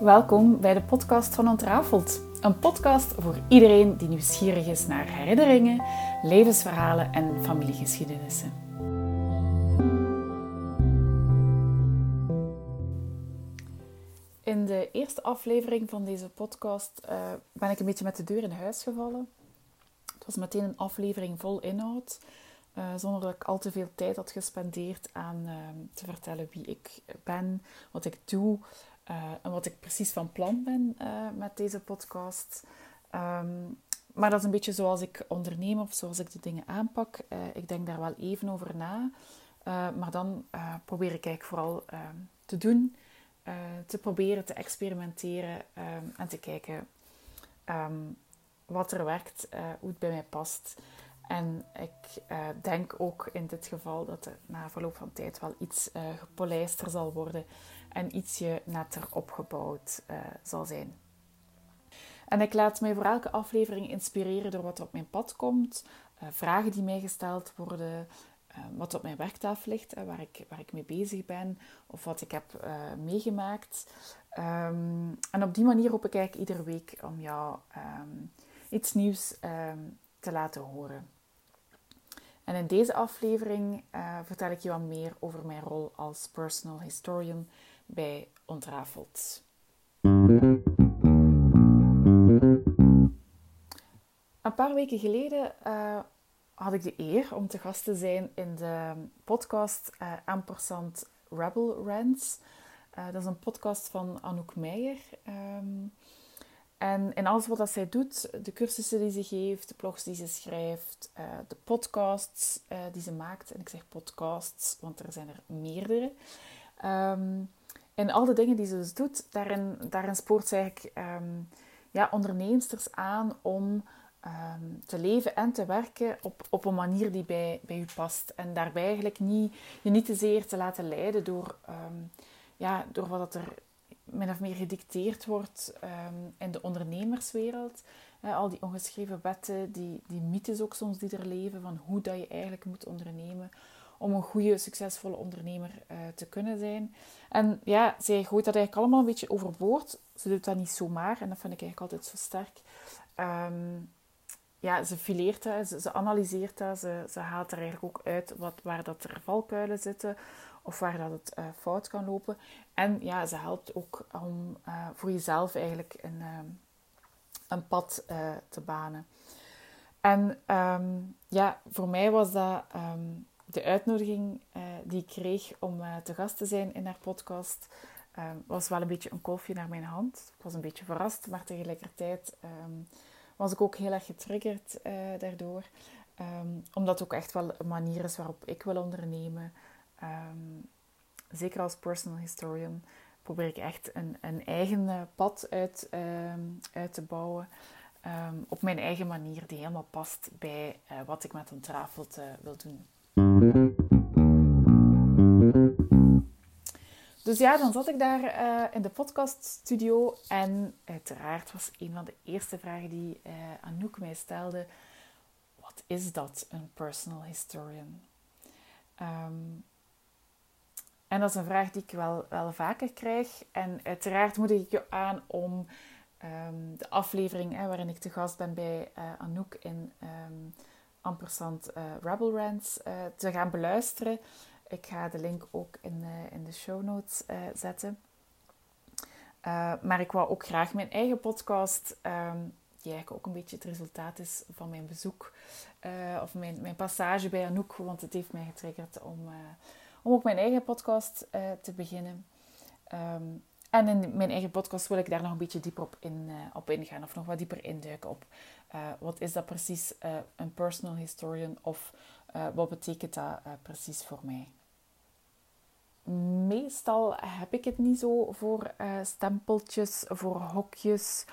Welkom bij de podcast van Ontrafeld. Een podcast voor iedereen die nieuwsgierig is naar herinneringen, levensverhalen en familiegeschiedenissen. In de eerste aflevering van deze podcast uh, ben ik een beetje met de deur in huis gevallen. Het was meteen een aflevering vol inhoud, uh, zonder dat ik al te veel tijd had gespendeerd aan uh, te vertellen wie ik ben, wat ik doe, uh, en wat ik precies van plan ben uh, met deze podcast. Um, maar dat is een beetje zoals ik onderneem of zoals ik de dingen aanpak. Uh, ik denk daar wel even over na. maar dan probeer ik eigenlijk vooral ehm, te doen, te proberen te experimenteren um, en te kijken wat er werkt, hoe het bij mij past. En ik denk ook in dit geval dat er na verloop van tijd wel iets gepolijster zal worden en ietsje netter opgebouwd uh, zal zijn. En ik laat mij voor elke aflevering inspireren door wat op mijn pad komt, uh, vragen die mij gesteld worden, uh, wat op mijn werktafel ligt, waar, ik, waar ik mee bezig ben of wat ik heb meegemaakt. Um, en op die manier hoop ik eigenlijk iedere week om jou um, iets nieuws um, te laten horen. En in deze aflevering vertel ik je wat meer over mijn rol als personal historian bij Ontrafeld. Een paar weken geleden uh, had ik de eer om te gast te zijn in de podcast uh, Ampersand Rebel Rants. Dat is een podcast van Anouk Meijer. Um, en in alles wat dat zij doet, de cursussen die ze geeft, de blogs die ze schrijft, uh, de podcasts uh, die ze maakt. En ik zeg podcasts, want er zijn er meerdere. Um, en al de dingen die ze dus doet, daarin, daarin spoort ze eigenlijk um, ja, onderneemsters aan om um, te leven en te werken op, op een manier die bij, bij u past. En daarbij eigenlijk niet, je niet te zeer te laten leiden door, ja, door wat er min of meer gedicteerd wordt in de ondernemerswereld. Al die ongeschreven wetten, die, die mythes ook soms die er leven van hoe dat je eigenlijk moet ondernemen om een goede, succesvolle ondernemer uh, te kunnen zijn. En ja, zij gooit dat eigenlijk allemaal een beetje overboord. Ze doet dat niet zomaar en dat vind ik eigenlijk altijd zo sterk. Um, ja, ze fileert dat, ze, ze, analyseert dat, ze, ze haalt er eigenlijk ook uit wat, waar dat er valkuilen zitten of waar dat het uh, fout kan lopen. En ja, ze helpt ook om uh, voor jezelf eigenlijk een, um, een pad te banen. En um, ja, voor mij was dat de uitnodiging die ik kreeg om te gast te zijn in haar podcast was wel een beetje een kolfje naar mijn hand. Ik was een beetje verrast, maar tegelijkertijd was ik ook heel erg getriggerd daardoor. Omdat het ook echt wel een manier is waarop ik wil ondernemen. Um, zeker als personal historian probeer ik echt een, een eigen pad uit, uit te bouwen. op mijn eigen manier die helemaal past bij wat ik met een trafelt wil doen. Dus ja, dan zat ik daar uh, in de podcaststudio en uiteraard was een van de eerste vragen die Anouk mij stelde: wat is dat, een personal historian? Um, en dat is een vraag die ik wel, wel vaker krijg. En uiteraard moedig ik je aan om um, de aflevering hè, waarin ik te gast ben bij uh, Anouk in um, ampersand uh, Rebel Rants uh, te gaan beluisteren. Ik ga de link ook in, in de show notes zetten. maar ik wou ook graag mijn eigen podcast, um, die eigenlijk ook een beetje het resultaat is van mijn bezoek of mijn, mijn passage bij Anouk, want het heeft mij getriggerd om, om ook mijn eigen podcast te beginnen. Um, en in mijn eigen podcast wil ik daar nog een beetje dieper op, in, op ingaan of nog wat dieper induiken op uh, wat is dat precies, een personal historian, of wat betekent dat precies voor mij? Meestal heb ik het niet zo voor stempeltjes, voor hokjes,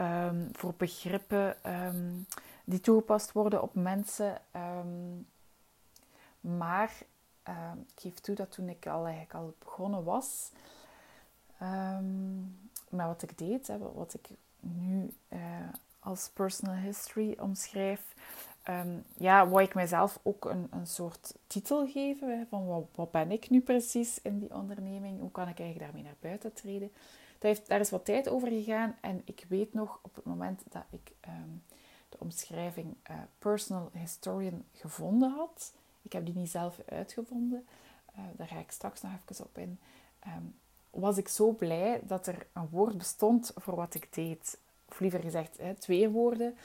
um, voor begrippen um, die toegepast worden op mensen. Um, maar ik geef toe dat toen ik al, eigenlijk al begonnen was, met wat ik deed, hè, wat ik nu als personal history omschrijf, um, ja, wou ik mijzelf ook een, een soort titel geven. Van wat, ben ik nu precies in die onderneming? Hoe kan ik eigenlijk daarmee naar buiten treden? heeft, daar is wat tijd over gegaan. En ik weet nog op het moment dat ik ehm, de omschrijving uh, personal historian gevonden had. Ik heb die niet zelf uitgevonden. Uh, daar ga ik straks nog even op in. Ehm, was ik zo blij dat er een woord bestond voor wat ik deed. Of liever gezegd, hè, twee woorden.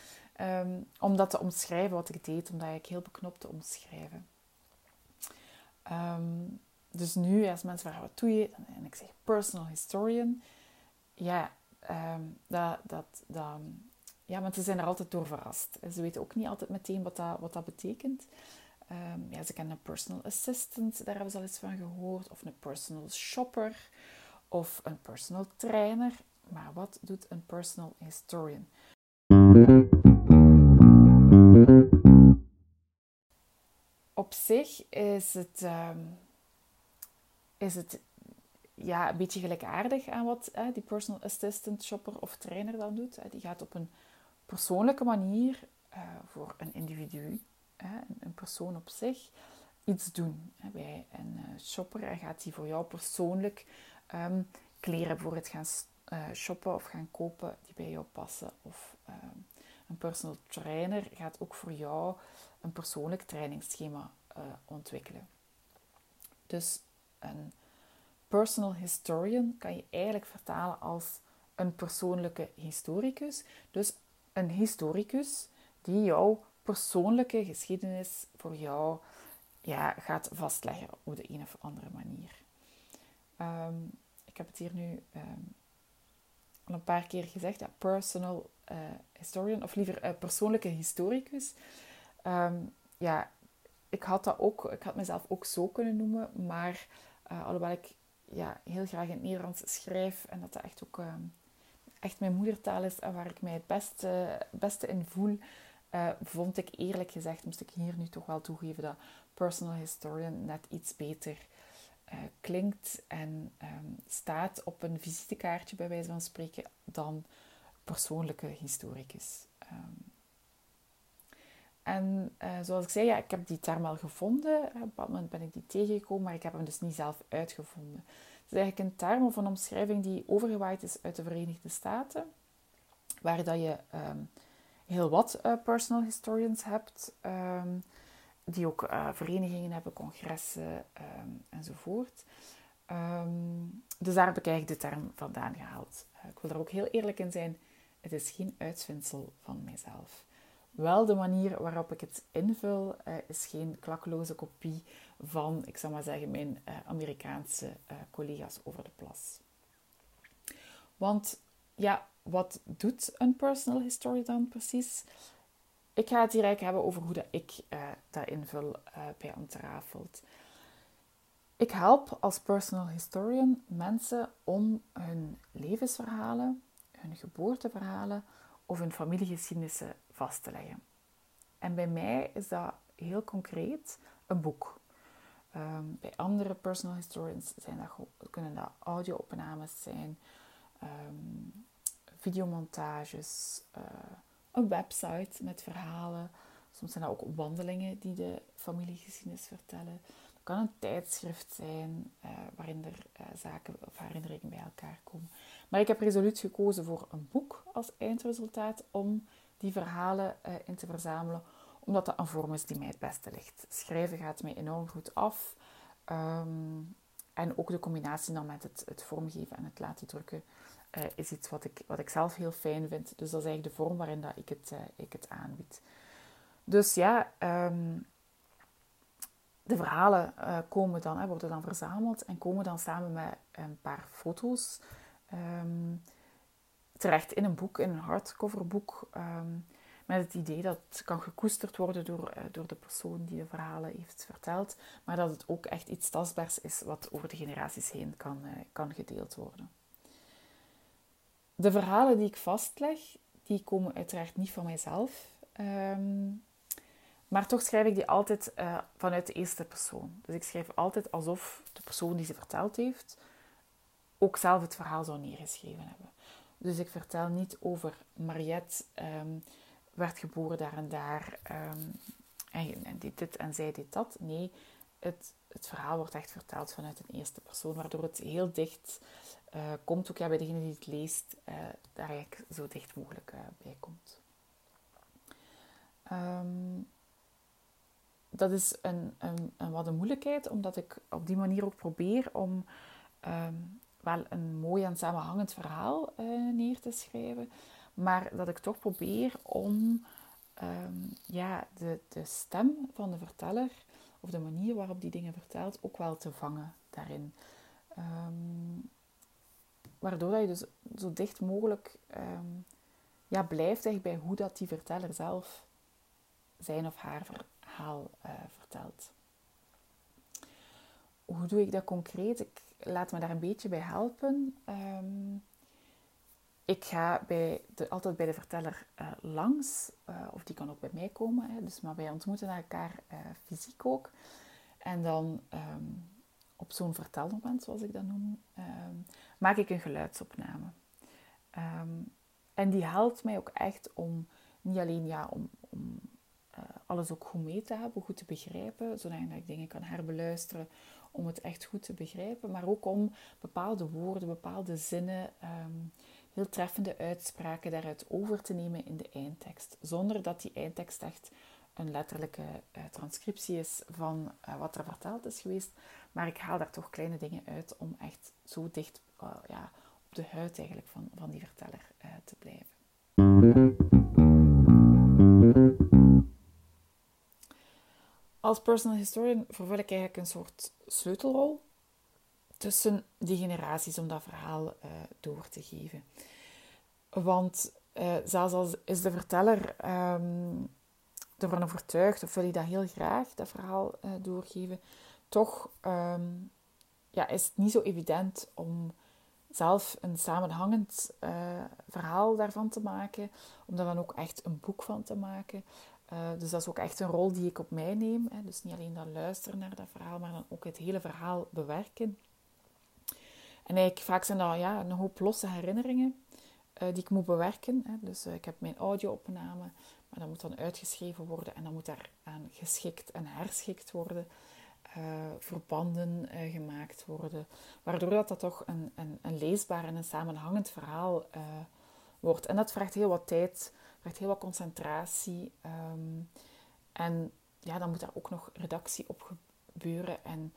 Um, om dat te omschrijven wat ik deed. Omdat ik heel beknopt te omschrijven. Um, dus nu, als mensen vragen, wat doe je? En ik zeg personal historian. Ja, um, dat, dat, dat, ja, want ze zijn er altijd door verrast. Ze weten ook niet altijd meteen wat dat, wat dat betekent. Um, ja, ze kennen een personal assistant, daar hebben ze al eens van gehoord. Of een personal shopper. Of een personal trainer. Maar wat doet een personal historian? Op zich is het... Um, is het ja, een beetje gelijkaardig aan wat die personal assistant, shopper of trainer dan doet. Die gaat op een persoonlijke manier uh, voor een individu, een persoon op zich, iets doen. Bij een uh, shopper gaat hij voor jou persoonlijk um, kleren voor het gaan uh, shoppen of gaan kopen die bij jou passen. Of um, een personal trainer gaat ook voor jou een persoonlijk trainingsschema ontwikkelen. Dus een personal historian kan je eigenlijk vertalen als een persoonlijke historicus. Dus een historicus die jouw persoonlijke geschiedenis voor jou ja, gaat vastleggen op de een of andere manier. Ehm, ik heb het hier nu um, al een paar keer gezegd, ja, personal uh, historian, of liever uh, persoonlijke historicus. Um, ja, ik had dat ook, ik had mezelf ook zo kunnen noemen, maar uh, alhoewel ik ja, heel graag in het Nederlands schrijf en dat dat echt ook echt mijn moedertaal is en waar ik mij het beste, beste in voel, uh, vond ik eerlijk gezegd, moest ik hier nu toch wel toegeven dat personal historian net iets beter klinkt en um, staat op een visitekaartje bij wijze van spreken dan persoonlijke historicus. Um, en uh, zoals ik zei, ja, ik heb die term wel gevonden. Op een bepaald moment ben ik die tegengekomen, maar ik heb hem dus niet zelf uitgevonden. Het is eigenlijk een term of een omschrijving die overgewaaid is uit de Verenigde Staten, waar je um, heel wat uh, personal historians hebt, um, die ook uh, verenigingen hebben, congressen um, enzovoort. dus daar heb ik eigenlijk de term vandaan gehaald. ik wil er ook heel eerlijk in zijn, het is geen uitvindsel van mijzelf. Wel de manier waarop ik het invul is geen klakkeloze kopie van, ik zal maar zeggen, mijn Amerikaanse collega's over de plas. Want ja, wat doet een personal history dan precies? Ik ga het hier eigenlijk hebben over hoe dat ik dat invul bij Ontrafeld. Ik help als personal historian mensen om hun levensverhalen, hun geboorteverhalen of hun familiegeschiedenissen vast te leggen. En bij mij is dat heel concreet een boek. Um, bij andere personal historians zijn dat, kunnen dat audio-opnames zijn, um, videomontages, een website met verhalen. Soms zijn dat ook wandelingen die de familiegeschiedenis vertellen. Het kan een tijdschrift zijn uh, waarin er uh, zaken of herinneringen bij elkaar komen. Maar ik heb resoluut gekozen voor een boek als eindresultaat om die verhalen in te verzamelen, omdat dat een vorm is die mij het beste ligt. Schrijven gaat mij enorm goed af. Um, en ook de combinatie dan met het, het vormgeven en het laten drukken uh, is iets wat ik, wat ik zelf heel fijn vind. Dus dat is eigenlijk de vorm waarin dat ik, het, uh, ik het aanbied. Dus ja, um, de verhalen komen dan, hè, worden dan verzameld en komen dan samen met een paar foto's. Um, terecht in een boek, in een hardcoverboek. Um, met het idee dat het kan gekoesterd worden door, door de persoon die de verhalen heeft verteld. Maar dat het ook echt iets tastbaars is wat over de generaties heen kan, kan gedeeld worden. De verhalen die ik vastleg, die komen uiteraard niet van mijzelf. Um, maar toch schrijf ik die altijd uh, vanuit de eerste persoon. Dus ik schrijf altijd alsof de persoon die ze verteld heeft ook zelf het verhaal zou neergeschreven hebben. Dus ik vertel niet over Mariette um, werd geboren daar en daar um, en, en dit en zij dit dat. Nee, het het verhaal wordt echt verteld vanuit een eerste persoon, waardoor het heel dicht uh, komt. Ook ja, bij degene die het leest, uh, daar eigenlijk zo dicht mogelijk uh, bij komt. Um, dat is een, een, wat een moeilijkheid, omdat ik op die manier ook probeer om um, wel een mooi en samenhangend verhaal neer te schrijven. Maar dat ik toch probeer om um, ja, de, de stem van de verteller of de manier waarop die dingen vertelt ook wel te vangen daarin. Um, waardoor dat je dus zo dicht mogelijk um, ja, blijft echt bij hoe dat die verteller zelf zijn of haar verhaal uh, vertelt. Hoe doe ik dat concreet? Ik laat me daar een beetje bij helpen. Um, ik ga bij de, altijd bij de verteller uh, langs, uh, of die kan ook bij mij komen. Hè, dus, maar wij ontmoeten elkaar fysiek ook. En dan um, op zo'n vertelmoment, zoals ik dat noem, um, maak ik een geluidsopname. Um, en die helpt mij ook echt om niet alleen ja, om, om alles ook goed mee te hebben, goed te begrijpen, zodat ik dingen kan herbeluisteren om het echt goed te begrijpen, maar ook om bepaalde woorden, bepaalde zinnen heel treffende uitspraken daaruit over te nemen in de eindtekst. Zonder dat die eindtekst echt een letterlijke uh, transcriptie is van uh, wat er verteld is geweest. Maar ik haal daar toch kleine dingen uit om echt zo dicht uh, ja, op de huid eigenlijk van, van die verteller te blijven. Als personal historian vervul ik eigenlijk een soort sleutelrol tussen die generaties om dat verhaal door te geven. Want zelfs als is de verteller um, ervan overtuigd, of wil hij dat heel graag, dat verhaal uh, doorgeven, toch um, ja, is het niet zo evident om zelf een samenhangend verhaal daarvan te maken, om daar dan ook echt een boek van te maken. dus dat is ook echt een rol die ik op mij neem. Hè. Dus niet alleen dat luisteren naar dat verhaal, maar dan ook het hele verhaal bewerken. En eigenlijk vaak zijn dat ja, een hoop losse herinneringen die ik moet bewerken. Hè. Dus ik heb mijn audio-opname, maar dat moet dan uitgeschreven worden en dan moet daar aan geschikt en herschikt worden. Uh, verbanden gemaakt worden, waardoor dat, dat toch een, een, een leesbaar en een samenhangend verhaal wordt. En dat vraagt heel wat tijd, vraagt heel wat concentratie. Um, en ja, dan moet daar ook nog redactie op gebeuren. En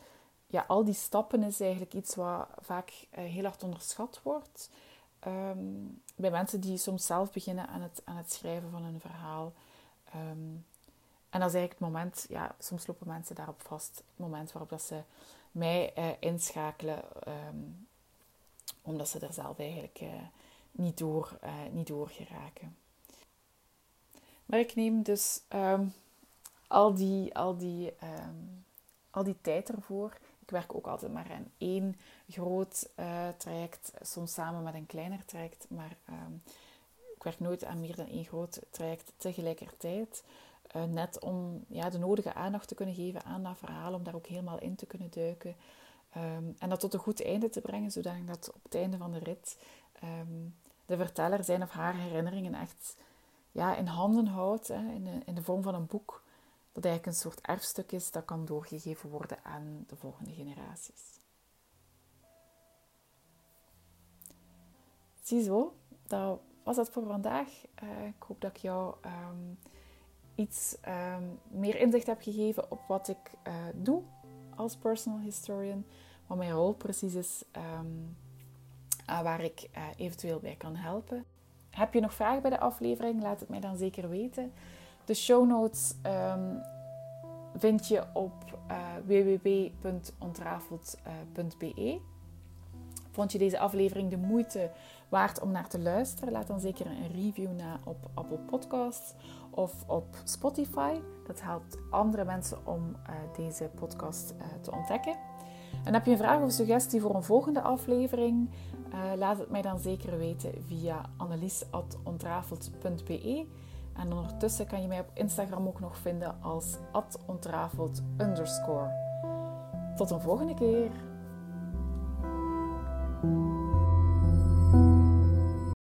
ja, al die stappen is eigenlijk iets wat vaak heel hard onderschat wordt. Um, bij mensen die soms zelf beginnen aan het, aan het schrijven van een verhaal. Um, en dat is eigenlijk het moment, ja, soms lopen mensen daarop vast. Het moment waarop dat ze mij uh, inschakelen, um, omdat ze er zelf eigenlijk uh, niet, door, niet door geraken. Maar ik neem dus al, die, al, die, al die tijd ervoor werk ook altijd maar aan één groot uh, traject, soms samen met een kleiner traject, maar um, ik werk nooit aan meer dan één groot traject tegelijkertijd. Uh, net om ja, de nodige aandacht te kunnen geven aan dat verhaal, om daar ook helemaal in te kunnen duiken. Um, en dat tot een goed einde te brengen, zodat dat op het einde van de rit um, de verteller zijn of haar herinneringen echt ja, in handen houdt, hè, in, in de vorm van een boek dat eigenlijk een soort erfstuk is dat kan doorgegeven worden aan de volgende generaties. Ziezo, dat was het voor vandaag. Uh, ik hoop dat ik jou um, iets um, meer inzicht heb gegeven op wat ik uh, doe als personal historian, wat mijn rol precies is um, waar ik uh, eventueel bij kan helpen. Heb je nog vragen bij de aflevering? Laat het mij dan zeker weten. De show notes um, vind je op uh, www.ontrafeld.be. Vond je deze aflevering de moeite waard om naar te luisteren? Laat dan zeker een review na op Apple Podcasts of op Spotify. Dat helpt andere mensen om uh, deze podcast te ontdekken. En heb je een vraag of suggestie voor een volgende aflevering? laat het mij dan zeker weten via annelies.ontrafeld.be. En ondertussen kan je mij op Instagram ook nog vinden als underscore. Tot een volgende keer!